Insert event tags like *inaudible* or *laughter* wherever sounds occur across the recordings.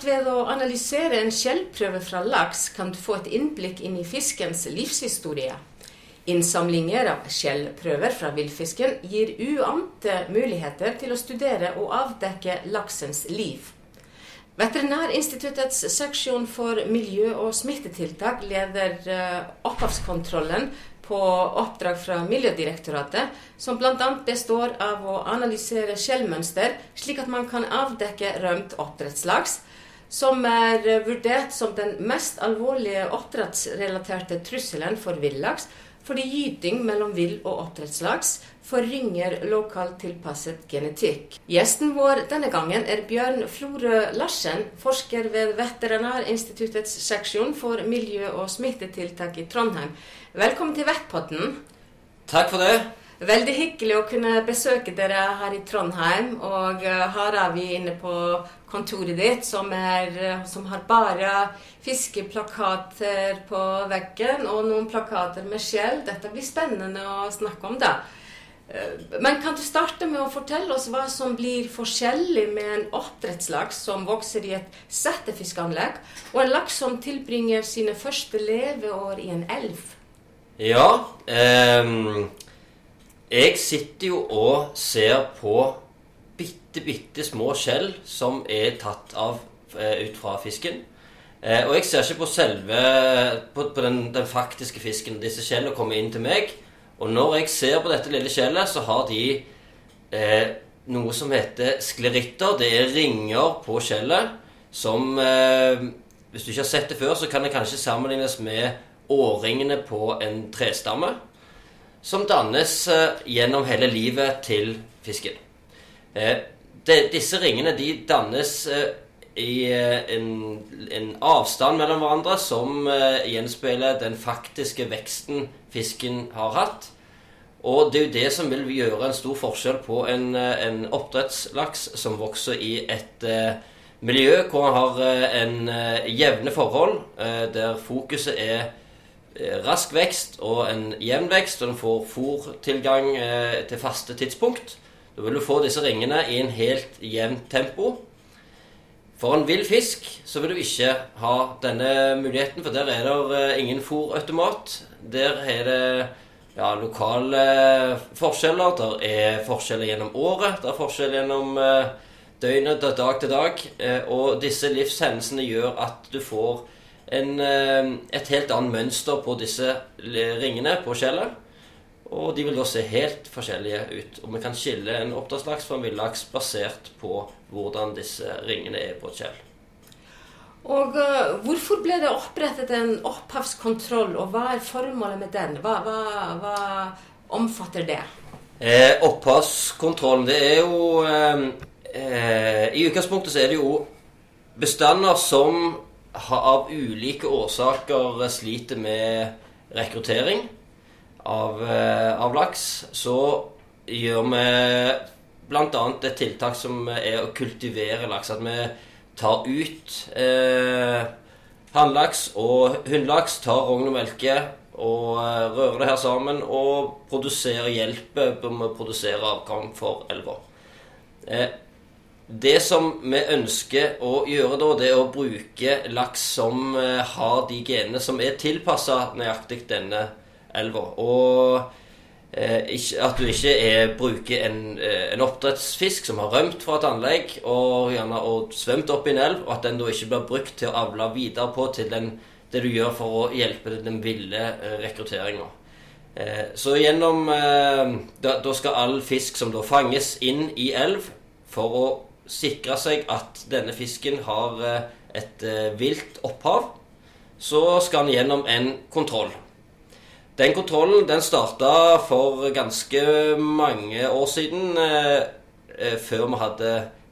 at ved å analysere en skjellprøve fra laks kan du få et innblikk inn i fiskens livshistorie. Innsamlinger av skjellprøver fra villfisken gir uante muligheter til å studere og avdekke laksens liv. Veterinærinstituttets seksjon for miljø- og smittetiltak leder uh, opphavskontrollen på oppdrag fra Miljødirektoratet, som bl.a. består av å analysere skjellmønster, slik at man kan avdekke rømt oppdrettslaks, som er vurdert som den mest alvorlige oppdrettsrelaterte trusselen for villaks, fordi gyting mellom vill- og oppdrettslaks forringer lokalt tilpasset genetikk. Gjesten vår denne gangen er Bjørn Florø Larsen, forsker ved Veterinærinstituttets seksjon for miljø- og smittetiltak i Trondheim. Velkommen til Vettpotten. Takk for det. Veldig hyggelig å kunne besøke dere her i Trondheim. Og eh, her er vi inne på kontoret ditt, som, er, eh, som har bare fiskeplakater på veggen og noen plakater med skjell. Dette blir spennende å snakke om, da. Eh, men kan du starte med å fortelle oss hva som blir forskjellig med en oppdrettslaks som vokser i et settefiskanlegg, og en laks som tilbringer sine første leveår i en elv? Ja. Eh, jeg sitter jo og ser på bitte, bitte små skjell som er tatt av eh, ut fra fisken. Eh, og jeg ser ikke på selve på, på den, den, faktiske fisken. Disse skjellene kommer inn til meg. Og når jeg ser på dette lille skjellet, så har de eh, noe som heter skleritter. Det er ringer på skjellet som eh, Hvis du ikke har sett det før, så kan det kanskje sammenlignes med årringene på en trestamme som dannes eh, gjennom hele livet til fisken. Eh, disse ringene de dannes eh, i en, en, avstand mellom hverandre som gjenspeiler den faktiske veksten fisken har hatt. Og det er jo det som vil gjøre en stor forskjell på en, en oppdrettslaks som vokser i et eh, miljø hvor han har en eh, jevne forhold, eh, der fokuset er Eh, rask vekst og en jevn vekst, og den får fòrtilgang eh, til faste tidspunkt. Da vil du få disse ringene i en helt jevnt tempo. For en vill fisk så vil du ikke ha denne muligheten, for der er det eh, ingen fòrautomat. Der er det ja, lokale forskjeller. Der er forskjeller gjennom året. der er forskjeller gjennom døgnet, dag til dag. Og disse livshendelsene gjør at du får en, eh, et helt annet mønster på disse ringene på skjellet. Og de vil da se helt forskjellige ut. Og vi kan skille en oppdrettslaks fra en villaks basert på hvordan disse ringene er på et skjell. Og uh, Hvorfor ble det opprettet en opphavskontroll, og hva er formålet med den? Hva, hva, hva omfatter det? Eh, opphavskontrollen, det er jo eh, eh, I utgangspunktet så er det jo bestander som av ulike årsaker sliter med rekruttering av, eh, av laks, så gjør vi bl.a. et tiltak som er å kultivere laks. At vi tar ut eh, hannlaks og hunnlaks, tar rogn og melke og eh, rører det her sammen og produserer hjelp med å produsere avgang for elva. Eh, det som vi ønsker å gjøre da, det er å bruke laks som eh, har de genene som er tilpassa nøyaktig denne elva. Og eh, at du ikke er, bruker en, eh, en, oppdrettsfisk som har rømt fra et anlegg og gjerne og svømt opp i en elv, og at den da ikke blir brukt til å avle videre på til den, det du gjør for å hjelpe den ville eh, rekrutteringa. Så gjennom da, skal all fisk som da fanges inn i elv for å sikre seg at denne fisken har et vilt opphav, så skal den gjennom en kontroll. Den kontrollen den starta for ganske mange år siden, eh, før vi hadde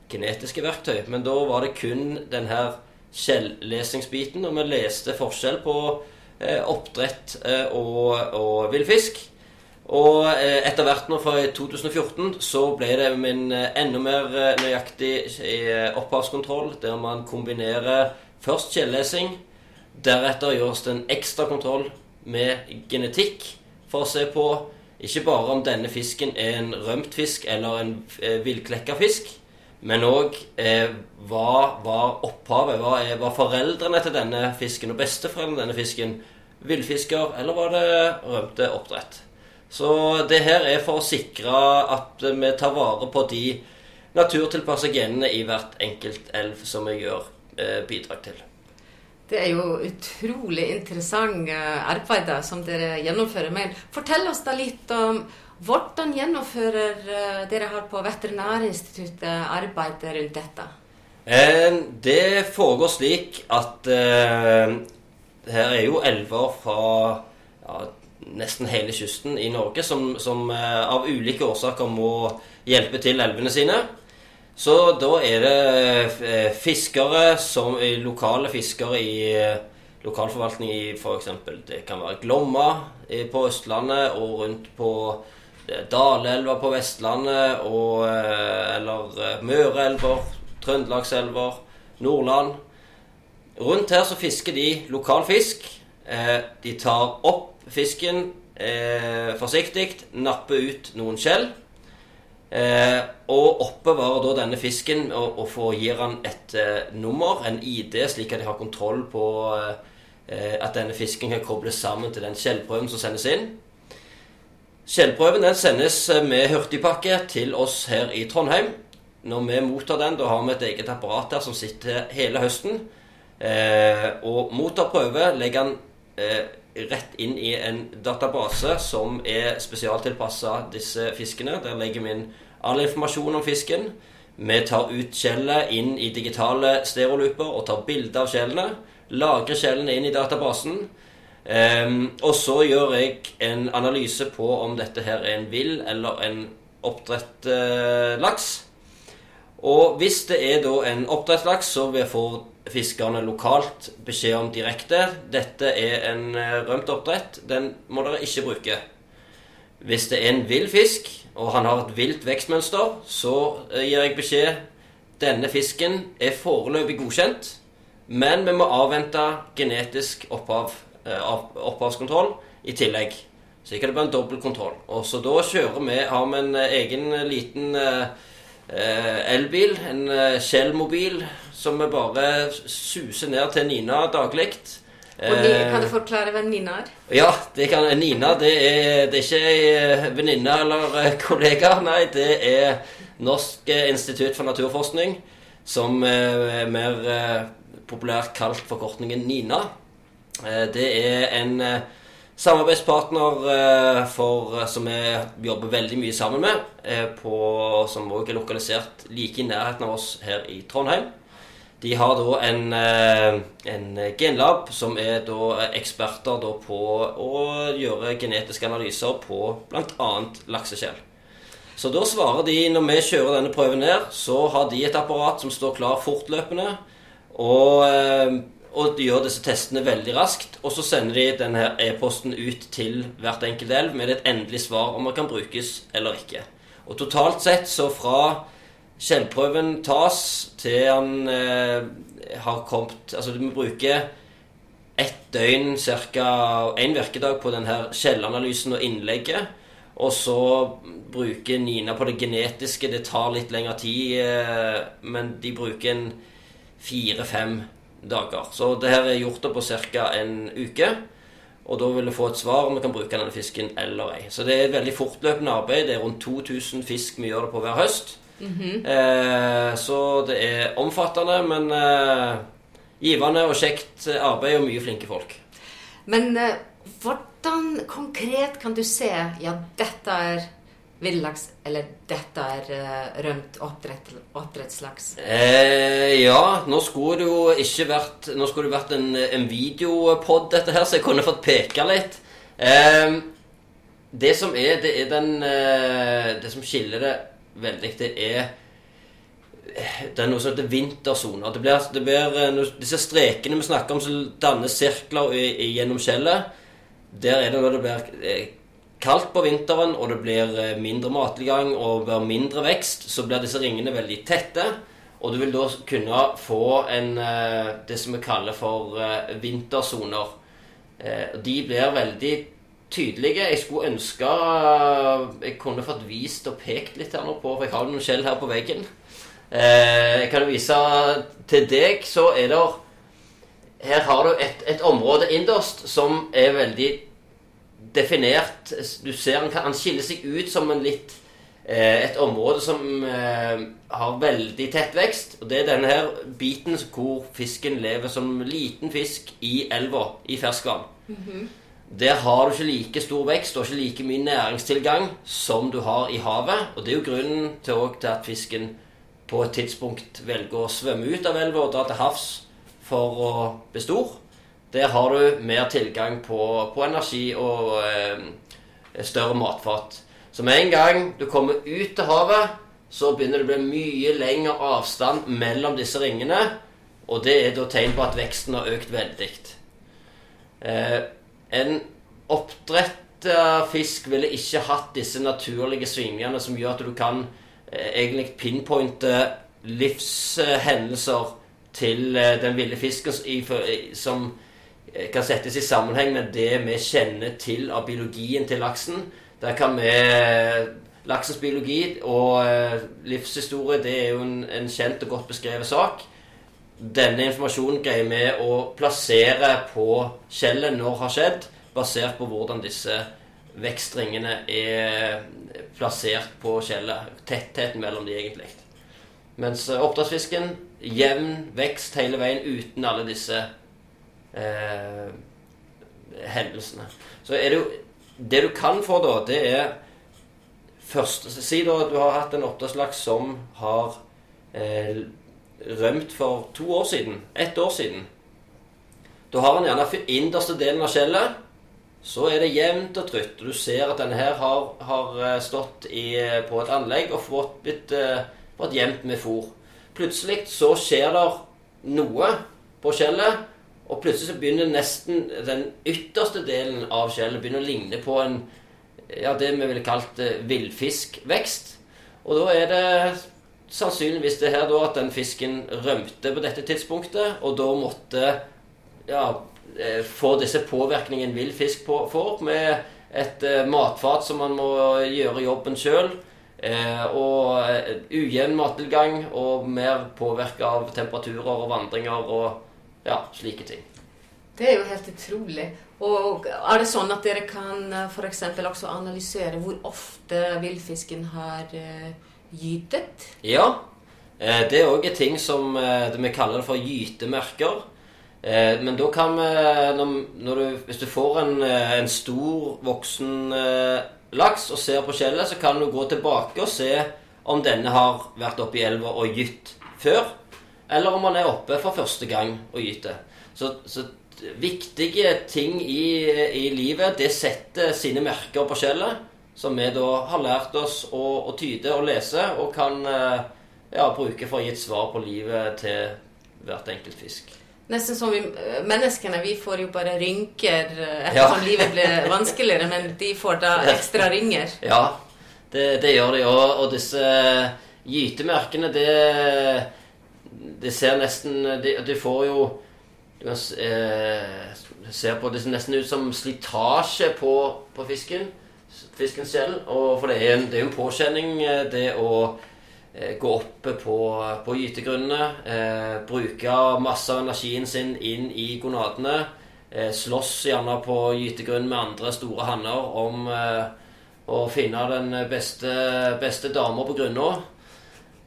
genetiske verktøy. Men da var det kun denne selvlesingsbiten, og vi leste forskjell på oppdrett og, og villfisk. Og eh, etter hvert nå fra 2014 så ble det en eh, enda mer eh, nøyaktig opphavskontroll, der man kombinerer først kjellesing, deretter gjøres det en ekstra kontroll med genetikk for å se på ikke bare om denne fisken er en rømt fisk eller en villklekka fisk, Men òg eh, hva var opphavet? Hva er, var foreldrene til denne fisken og besteforeldrene til denne fisken? Villfisker, eller var det rømte oppdrett? Så det her er for å sikre at vi tar vare på de naturtilpassede genene i hvert enkelt elv som vi gjør eh, bidrag til. Det er jo utrolig interessant arbeider arbeid som dere gjennomfører. Men fortell oss da litt om hvordan gjennomfører eh, dere her på Veterinærinstituttet arbeidet rundt dette? Eh, det foregår slik at eh, her er jo elver fra ja, nesten hele kysten i Norge som, som eh, av ulike årsaker må hjelpe til elvene sine. Så da er det eh, fiskere som lokale fiskere i eh, lokalforvaltning i f.eks. Det kan være Glomma på Østlandet og rundt på Dalelva på Vestlandet og eller Møreelver, Trøndelagselver, Nordland. Rundt her så fisker de lokal fisk. De tar opp fisken forsiktig, napper ut noen skjell. Eh, og oppbevarer da denne fisken og, og får, gir han et eh, nummer, en ID, slik at de har kontroll på eh, at denne fisken kan kobles sammen til den skjellprøven som sendes inn. Skjellprøven den sendes eh, med hurtigpakke til oss her i Trondheim. Når vi mottar den, da har vi et eget apparat der som sitter hele høsten. Eh, og mottar prøve, legger den eh, rett inn i en database som er spesialtilpassa disse fiskene. Der legger vi inn all informasjon om fisken. Vi tar ut skjellet inn i digitale stereolooper og tar bilde av skjellene. Lagrer skjellene inn i databasen. Um, og så gjør jeg en analyse på om dette her er en vill eller en oppdrett uh, laks. Og hvis det er da en oppdrettslaks, så får fiskerne lokalt beskjed om direkte dette er en eh, rømt oppdrett, den må dere ikke bruke. Hvis det er en vill fisk, og han har et vilt vekstmønster, så eh, gir jeg beskjed denne fisken er foreløpig godkjent, men vi må avvente genetisk opphav, eh, opphavskontroll i tillegg. Så kan det blir en dobbeltkontroll. Og så da kjører vi, har vi en egen liten elbil, en Shell-mobil, som vi bare suser ned til Nina daglig. Og Kan du forklare hvem Nina er? Ja, det kan, Nina det er, det er ikke ei eh, venninne eller eh, kollega. Nei, det er Norsk eh, institutt for naturforskning, som er mer populært kalt forkortningen NINA. Det er en samarbeidspartner for, som vi jobber veldig mye sammen med, på, som også er lokalisert like i nærheten av oss her i Trondheim. De har da en, eh, en genlab som er da eksperter da på å gjøre genetiske analyser på bl.a. laksekjell. Så da svarer de, når vi kjører denne prøven ned, så har de et apparat som står klar fortløpende. Og, eh, og de gjør disse testene veldig raskt. Og så sender de denne e-posten ut til hvert enkelt elv med et endelig svar om det kan brukes eller ikke. Og totalt sett så fra Skjellprøven tas til han eh, har kommet Altså du må bruke ett døgn, ca. én virkedag, på denne skjellanalysen og innlegget. Og så bruker Nina på det genetiske. Det tar litt lengre tid, eh, men de bruker en fire-fem dager. Så det her er gjort på ca. en uke. Og da vil du få et svar om du kan bruke denne fisken eller ei. Så det er et veldig fortløpende arbeid. Det er rundt 2000 fisk vi gjør det på hver høst. Mm -hmm. eh, så det er omfattende, men eh, givende og kjekt arbeid og mye flinke folk. Men eh, hvordan konkret kan du se ja, dette er villaks, eller dette er uh, rømt oppdrett, oppdrettslaks? Eh, ja, nå skulle det jo ikke vært Nå skulle det vært en, en videopod, dette her, så jeg kunne fått peke litt. Eh, det som er, det er den eh, Det som skiller det veldig. Det er det er noe som heter vintersoner. Det blir, det blir, eh, disse strekene vi snakker om som danner sirkler gjennom skjellet, der er det når det blir eh, kaldt på vinteren og det blir eh, mindre mattilgang og mindre vekst, så blir disse ringene veldig tette. Og du vil da kunne få en, det som vi kaller for vintersoner. De blir veldig tydelige. Jeg skulle ønske jeg kunne fått vist og pekt litt her nå på, for jeg har noen skjell her på veggen. Eh, jeg kan vise til deg, så er det Her har du et, et område innerst som er veldig definert. Du ser han, han skiller seg ut som en litt eh, et område som eh, har veldig tett vekst. Og det er denne her biten hvor fisken lever som liten fisk i elva, i ferskvann. Der har du ikke like stor vekst og ikke like mye næringstilgang som du har i havet. Og det er jo grunnen til, til at fisken på et tidspunkt velger å svømme ut av elva og dra til havs for å bli stor. Der har du mer tilgang på, på energi og eh, større matfat. Så med en gang du kommer ut til havet, så begynner det å bli mye lengre avstand mellom disse ringene. Og det er da tegn på at veksten har økt veldig. Eh, en oppdretta fisk ville ikke hatt disse naturlige svingningene som gjør at du kan eh, egentlig pinpointe livshendelser til eh, den ville fisken som kan settes i sammenheng med det vi kjenner til av biologien til laksen. Der kan vi Laksens biologi og eh, livshistorie det er jo en, en kjent og godt beskrevet sak. Denne informasjonen greier vi å plassere på skjellet når det har skjedd, basert på hvordan disse vekstringene er plassert på skjellet. Tettheten mellom de egentlig. Mens eh, oppdrettsfisken jevn vekst hele veien uten alle disse eh, hendelsene. Så er det jo Det du kan få, da, det er først Si da at du har hatt en oppdrettslaks som har eh, rømt for to år siden. Ett år siden. Da har han gjerne innerste delen av skjellet. Så er det jevnt og trutt. Du ser at denne her har, har eh, stått i, på et anlegg og fått, blitt, eh, fått jevnt med fôr. Plutselig så skjer det noe på skjellet, og plutselig så begynner nesten den ytterste delen av skjellet begynner å ligne på en ja, det vi ville kalt eh, villfiskvekst. Og da er det sannsynligvis det her da at den fisken rømte på dette tidspunktet, og da måtte ja, eh, få disse påvirkningene vill fisk på, får, med et eh, matfat som man må gjøre jobben sjøl. Eh, og eh, ujevn mattilgang og mer påvirka av temperaturer og vandringer og ja, slike ting. Det er jo helt utrolig. Og er det sånn at dere kan f.eks. også analysere hvor ofte villfisken har uh, gytet? Ja. Eh, det er òg ting som eh, vi kaller det for gytemerker. Eh, men da kan vi du, Hvis du får en, eh, en stor, voksen eh, laks og ser på skjellet, så kan du gå tilbake og se om denne har vært oppe i elva og gytt før. Eller om man er oppe for første gang og gyter. Så, så viktige ting i, i, livet, det setter sine merker på skjellet. Som vi da har lært oss å, å tyde og lese, og kan eh, ja, bruke for å gi et svar på livet til hvert enkelt fisk. Nesten som vi menneskene. Vi får jo bare rynker ettersom ja. livet blir *laughs* vanskeligere, men de får da ekstra ringer. Ja, det, det gjør de. Og, og disse gytemerkene, det, det ser nesten de, de får jo du eh, se på det ser nesten ut som slitasje på, på fisken. Fiskens Og For det er, en, en påkjenning, eh, det å eh, gå oppe på, på gytegrunnene. Eh, bruke masse av energien sin inn i gonadene. Eh, slåss gjerne på gytegrunn med andre store hanner om eh, å finne den beste, beste dama på grunna.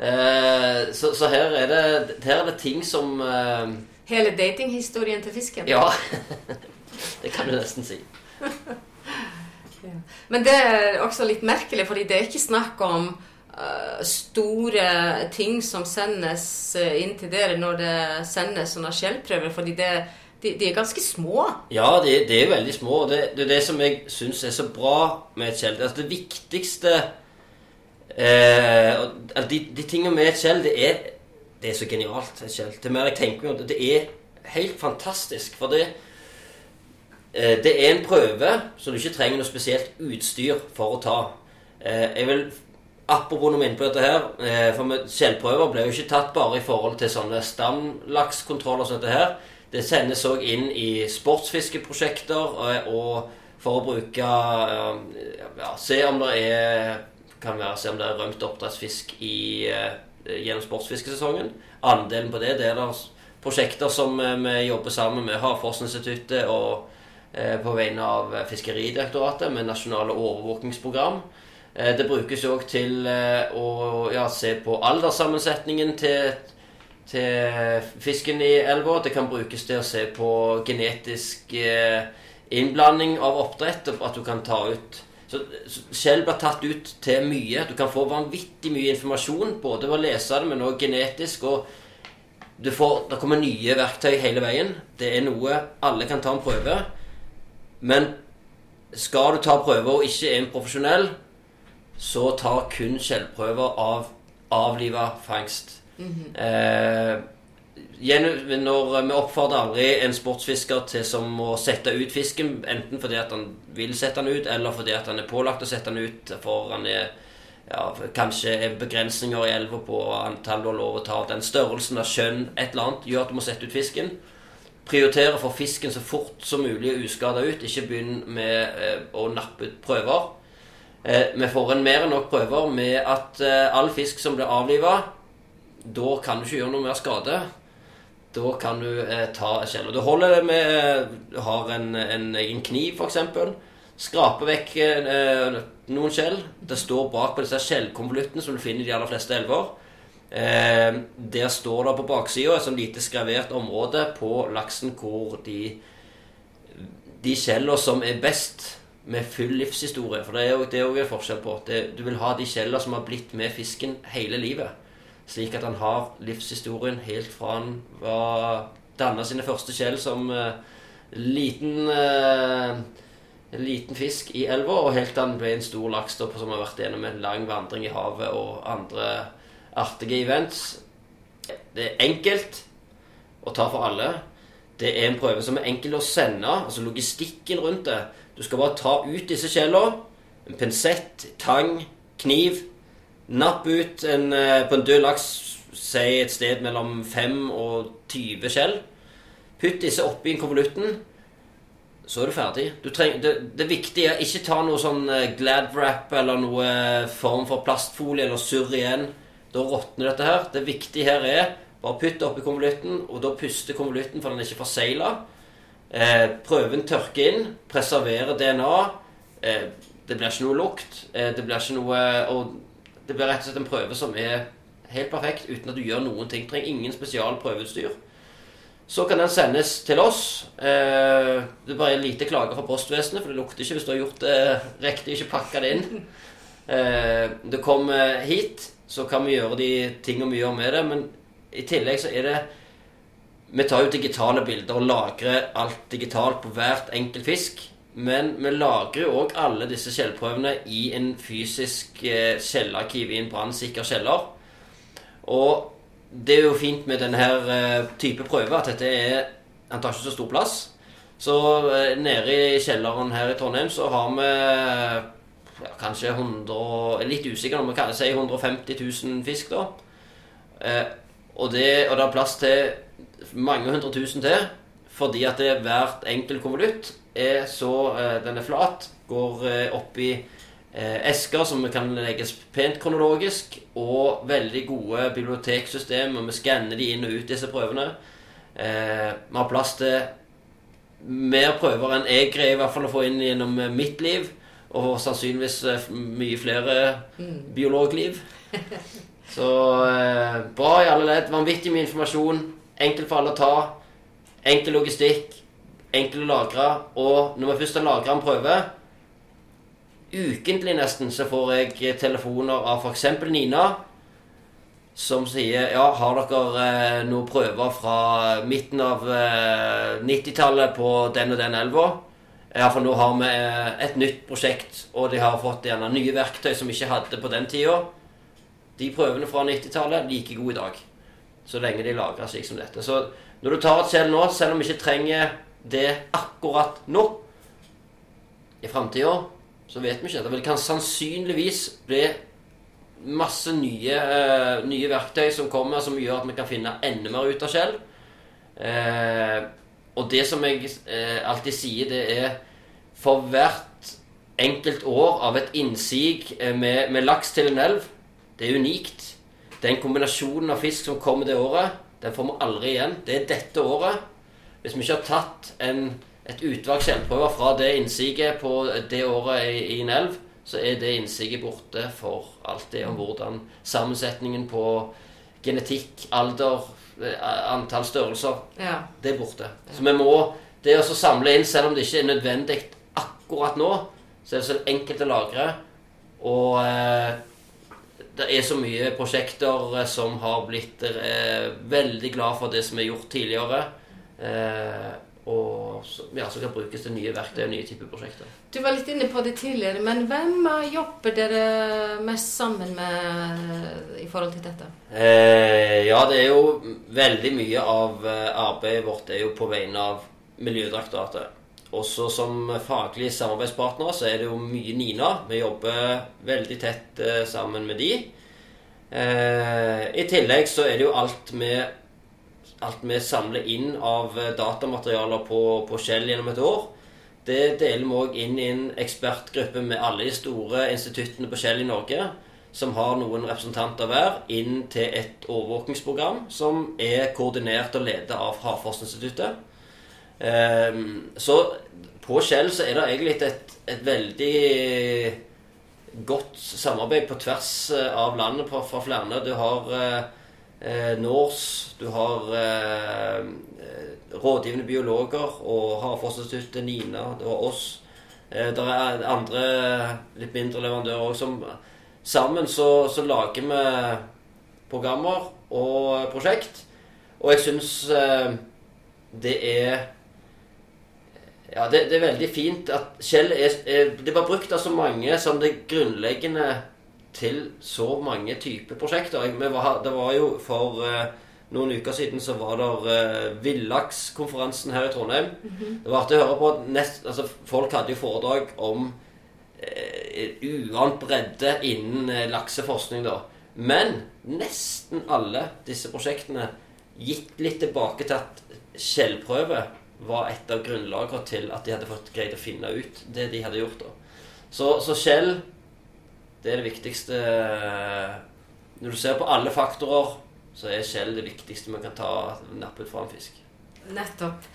Så, så her, er det, her er det ting som Hele datinghistorien til fisken? Ja. *laughs* det kan du nesten si. ja. Men det er også litt merkelig, fordi det er ikke snakk om uh, store ting som sendes inn til dere når det sendes sånne skjellprøver, fordi det, de, de, er ganske små. Ja, de, de er veldig små. Det, det er det som jeg syns er så bra med et skjell. Altså, det viktigste uh, de, de tingene med et skjell, det er det er så genialt. Kjell. Det mer jeg tenker om det, er helt fantastisk. For det, eh, det er en prøve som du ikke trenger noe spesielt utstyr for å ta. Eh, jeg vil Apropos noe på dette her, eh, for Skjellprøver ble jo ikke tatt bare i forhold til sånne stamlakskontroller som dette her. Det sendes òg inn i sportsfiskeprosjekter og for å bruke ja, Se om det er kan være, å se om det er rømt oppdrettsfisk i eh, gjennom sportsfiskesesongen. Andelen på det, det er det prosjekter som eh, vi jobber sammen med Havforskningsinstituttet og eh, på vegne av Fiskeridirektoratet med nasjonale overvåkingsprogram. Det brukes òg til å ja, se på alderssammensetningen til, til fisken i elva. Det kan brukes til å se på genetisk innblanding av oppdrett. At du kan ta ut så Skjell blir tatt ut til mye. Du kan få vanvittig mye informasjon, både ved å lese det, men også genetisk. og du får, Det kommer nye verktøy hele veien. Det er noe alle kan ta en prøve. Men skal du ta prøver og ikke er en profesjonell, så tar kun skjellprøver av avliva fangst. Mm -hmm. eh, når Vi oppfordrer aldri en sportsfisker til som å sette ut fisken, enten fordi at han vil sette den ut, eller fordi at han er pålagt å sette den ut for han er ja, kanskje er begrensninger i elva på antall har lov å ta. Den størrelsen av skjønn, et eller annet, gjør at du må sette ut fisken. Prioritere for fisken så fort som mulig uskada ut. Ikke begynn med eh, å nappe ut prøver. Eh, vi får en mer enn nok prøver med at eh, all fisk som blir avliva, da kan du ikke gjøre noe mer skade. Da kan du eh, ta skjellet. det holder det med eh, Du har en, en egen kniv, f.eks. Skrape vekk eh, noen skjell. Det står bak på disse skjellkonvoluttene som du finner i de aller fleste elver. Eh, der står det på baksida et sånn lite skravert område på laksen hvor de de skjellene som er best med full livshistorie. For det er jo det er en forskjell på. Det, du vil ha de skjellene som har blitt med fisken hele livet. Slik at han har livshistorien helt fra han var danna sine første skjell som uh, liten uh, liten fisk i elva, og helt til han ble en stor laks da, som har vært gjennom en lang vandring i havet og andre artige events. Det er enkelt å ta for alle. Det er en prøve som er enkel å sende. altså Logistikken rundt det du skal bare ta ut disse skjellene. En pinsett, tang, kniv. Napp ut en, eh, på en død laks si et sted mellom 5 og 20 skjell. Putt disse oppi konvolutten. Så er du ferdig. Du treng, det, det, viktige er ikke ta noe sånn Gladwrap glad wrap eller noe eh, form for plastfolie eller surr igjen. Da råtner dette her. Det viktige her er bare putt det oppi konvolutten, og da puster konvolutten for den er ikke forsegla. Eh, prøven tørker inn, preserverer DNA. Eh, det blir ikke noe lukt. Eh, det blir ikke noe Og det blir rett og slett en prøve som er helt perfekt uten at du gjør noen ting. Trenger ingen spesial prøveutstyr. Så kan den sendes til oss. Eh, det er bare en lite klage fra postvesenet, for det lukter ikke hvis du har gjort det riktig, ikke pakka det inn. Eh, det kommer hit, så kan vi gjøre de tingene vi gjør med det, men i tillegg så er det vi tar jo digitale bilder og lagrer alt digitalt på hvert enkelt fisk. Men vi lagrer òg alle disse skjellprøvene i en fysisk eh, skjellarkiv i en brannsikker kjeller. Og det er jo fint med denne eh, type prøve at dette er Han tar ikke så stor plass. Så eh, nede i kjelleren her i Trondheim så har vi ja, kanskje 100 Litt usikker om vi kan si 150 000 fisk, da. og, det, og det er plass til mange hundre tusen til. Fordi at det, er hvert enkelt konvolutt er så eh, Den er flat, går eh, opp i eh, esker som kan legges pent kronologisk, og veldig gode biblioteksystemer. Vi skanner de inn og ut, disse prøvene. vi har plass til mer prøver enn jeg greier i hvert fall å få inn gjennom mitt liv. Og sannsynligvis mye flere mm. biologliv. *laughs* Så bra i alle ledd. Vanvittig mye informasjon. Enkelt for alle å ta. Enkel logistikk. Enkel å lagre. Og når vi først har lagra en prøve Ukentlig nesten så får jeg telefoner av f.eks. Nina som sier ja, har dere eh, noen prøver fra midten av eh, 90-tallet på den og den elva? Ja, for nå har vi eh, et nytt prosjekt, og de har fått gjerne nye verktøy som vi ikke hadde på den tida. De prøvene fra 90-tallet like gode i dag så lenge de lagres slik som dette. Så når du tar et skjell nå, selv om vi ikke trenger det akkurat nå I framtida så vet vi ikke. dette. Det kan sannsynligvis bli masse nye, uh, nye, verktøy som kommer, som gjør at vi kan finne enda mer ut av skjell. Uh, og det som jeg uh, alltid sier, det er for hvert enkelt år av et innsig med, med laks til en elv Det er unikt Den kombinasjonen av fisk som kommer det året, den får vi aldri igjen. Det er dette året. Hvis vi ikke har tatt en, et utvalg skjellprøver fra det innsiget på det året i, i en elv, så er det innsiget borte for alltid om hvordan sammensetningen på genetikk, alder, eh, antall størrelser Ja. Det er borte. Så vi må Det å samle inn, selv om det ikke er nødvendig akkurat nå, så er det så enkelt å lagre. Og eh, det er så mye prosjekter eh, som har blitt eh, veldig glad for det som er gjort tidligere. Eh, og så, ja, kan brukes til nye verktøy og nye typer prosjekter. Du var litt inne på det tidligere, men hvem eh, jobber dere mest sammen med i forhold til dette? Eh, ja, det er jo veldig mye av eh, arbeidet vårt er jo på vegne av Miljødirektoratet. Også som faglige samarbeidspartnere så er det jo mye Nina. Vi jobber veldig tett eh, sammen med de. Eh, I tillegg så er det jo alt med alt vi samler inn av eh, datamaterialer på, på Shell gjennom et år. Det deler vi òg inn i en ekspertgruppe med alle de store instituttene på Shell i Norge, som har noen representanter hver, inn til et overvåkingsprogram som er koordinert og ledet av Havforskningsinstituttet. Ehm, så på Shell så er det egentlig et, et veldig godt samarbeid på tvers eh, av landet fra, flere. Du har eh, Norse, du har eh, eh, rådgivende biologer og Havforskningsinstituttet, Nina, du har oss. Eh, det er andre litt mindre leverandører òg som Sammen så, så lager vi programmer og prosjekt. Og jeg syns eh, det er ja, det, det er veldig fint at Kjell er, er Det var brukt av så mange som det grunnleggende til så mange typer prosjekter. Var, det var jo for eh, noen uker siden så var det uh, Villakskonferansen her i Trondheim. Det var artig å høre på. Nest, altså, folk hadde jo foredrag om uh, uant bredde innen uh, lakseforskning, da. Men nesten alle disse prosjektene gikk litt tilbake til at skjellprøve var et av grunnlagene til at de hadde fått greid å finne ut det de hadde gjort. da. Så, så skjell, det er det viktigste Når du ser på alle faktorer, så er skjell det viktigste man kan ta nappe ut fra en fisk. Nettopp.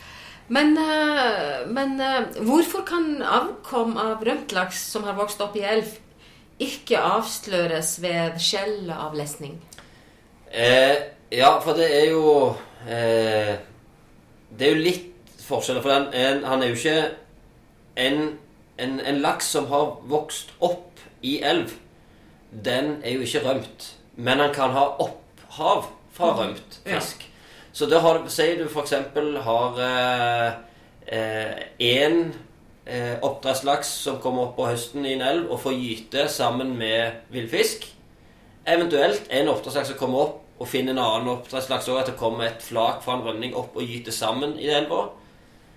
Men, eh, men eh, hvorfor kan avkom av rømtlaks som har vokst opp i elv, ikke avsløres ved skjellavlesning? Eh, ja, for det er jo eh, Det er jo litt forskjell. For den, en, han er jo ikke en, en, en laks som har vokst opp i elv. Den er jo ikke rømt. Men han kan ha opphav fra rømt Ja. fisk. Så da har sier du f.eks. har én eh, oppdrettslaks som kommer opp på høsten i en elv og får gyte sammen med villfisk. Eventuelt en oppdrettslaks som kommer opp og finner en annen oppdrettslaks òg, at det kommer et flak fra en rømning opp og gyter sammen i elva.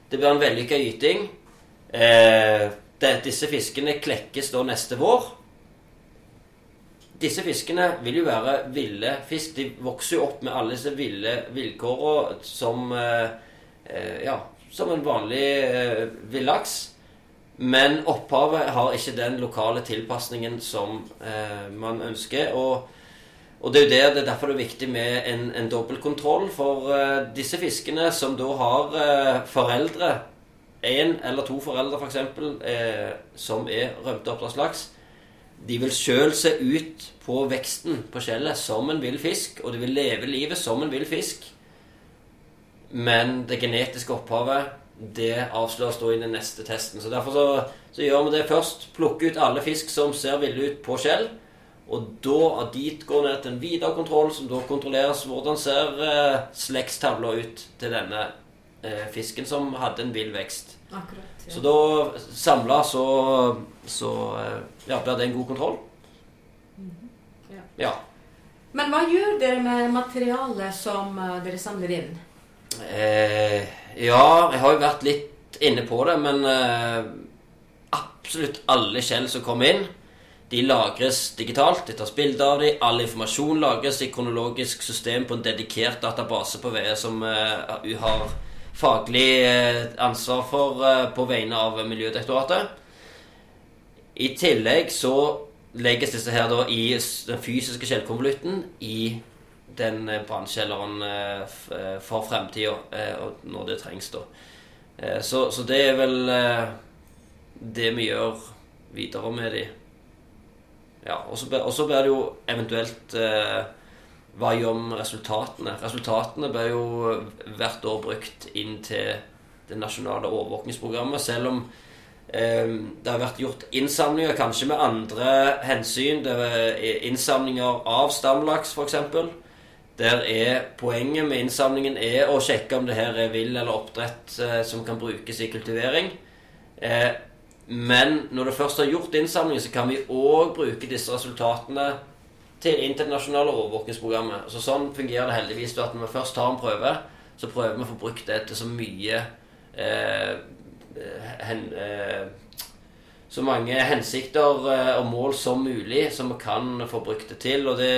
Det blir en vellykka gyting. Eh, det, disse fiskene klekkes da neste vår. Disse fiskene vil jo være ville fisk. De vokser jo opp med alle disse ville vilkårene som eh, eh, Ja, som en vanlig eh, villaks. Men opphavet har ikke den lokale tilpasningen som eh, man ønsker. Og, og det er jo der, det er derfor det er viktig med en, en dobbeltkontroll. For eh, disse fiskene som da har eh, foreldre, én eller to foreldre f.eks., eh, som er rømte oppdrettslaks, de vil sjøl se ut på veksten på skjellet som en vill fisk, og de vil leve livet som en vill fisk. Men det genetiske opphavet det avsløres da i den neste testen. Så Derfor så, så gjør vi det først. Plukke ut alle fisk som ser ville ut på skjell. Og da dit går ned til en videre kontroll, som da kontrolleres hvordan ser eh, slektstavla ut til denne fisken som hadde en vill vekst. Akkurat. Så da samla så, så eh, ja, ble det en god kontroll. Ja. Ja. Men hva gjør dere med materialet som eh, dere samler inn? Eh, ja, jeg har jo vært litt inne på det, men eh, absolutt alle skjell som kommer inn, de lagres digitalt. Det tas bilder av dem. All informasjon lagres i kronologisk system på en dedikert database på VE som eh, har faglig eh, ansvar for eh, på vegne av Miljødirektoratet. I tillegg så legges disse her da i den fysiske skjellkonvolutten i den brannkjelleren for fremtida, når det trengs, da. Så, så, det er vel det vi gjør videre med de. Ja, og så blir det jo eventuelt gjør vi med resultatene? Resultatene ble jo hvert år brukt inn til det nasjonale overvåkningsprogrammet, selv om eh, det har vært gjort innsamlinger kanskje med andre hensyn. Det er innsamlinger av stamlaks, f.eks. Der er poenget med innsamlingen er å sjekke om det her er vill eller oppdrett eh, som kan brukes i kultivering. Eh, men når du først har gjort innsamlingen, så kan vi òg bruke disse resultatene til internasjonale overvåkingsprogrammet. Så sånn fungerer det heldigvis. at Når vi først tar en prøve, så prøver vi å få brukt det til så mye eh, hen, eh, Så mange hensikter eh, og mål som mulig som vi kan få brukt det til. Og det,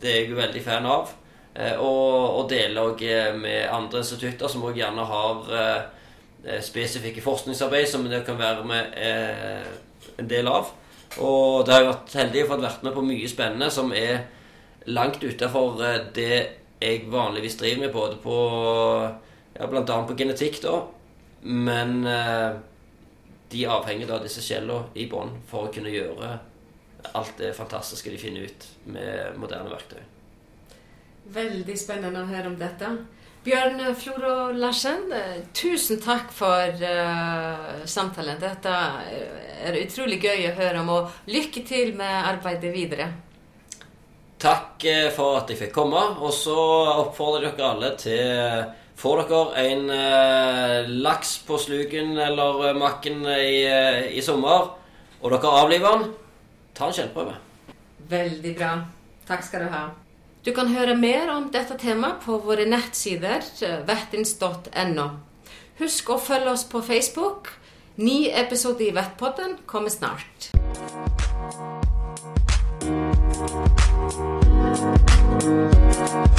det er jeg jo veldig fan av. Eh, og, og deler òg eh, med andre institutter som òg gjerne har eh, spesifikke forskningsarbeid som det kan være med en del av. Og det har jeg vært heldig for å ha vært med på mye spennende som er langt utafor det jeg vanligvis driver med, både på ja, Blant annet på genetikk, da. Men eh, de avhenger da av disse skjellene i bånn for å kunne gjøre alt det fantastiske de finner ut med moderne verktøy. Veldig spennende å høre om dette. Bjørn Floro Larsen, tusen takk for uh, samtalen. Dette er utrolig gøy å høre om, og lykke til med arbeidet videre. Takk eh, for at jeg fikk komme, og så oppfordrer dere alle til Får dere en uh, laks på sluken eller makken i, uh, i sommer, og dere avliver den, ta en skjellprøve. Veldig bra. Takk skal du ha. Du kan høre mer om dette temaet på våre nettsider eh, vettins.no. Husk å følge oss på Facebook. Ny episode i Vettpodden kommer snart. Thank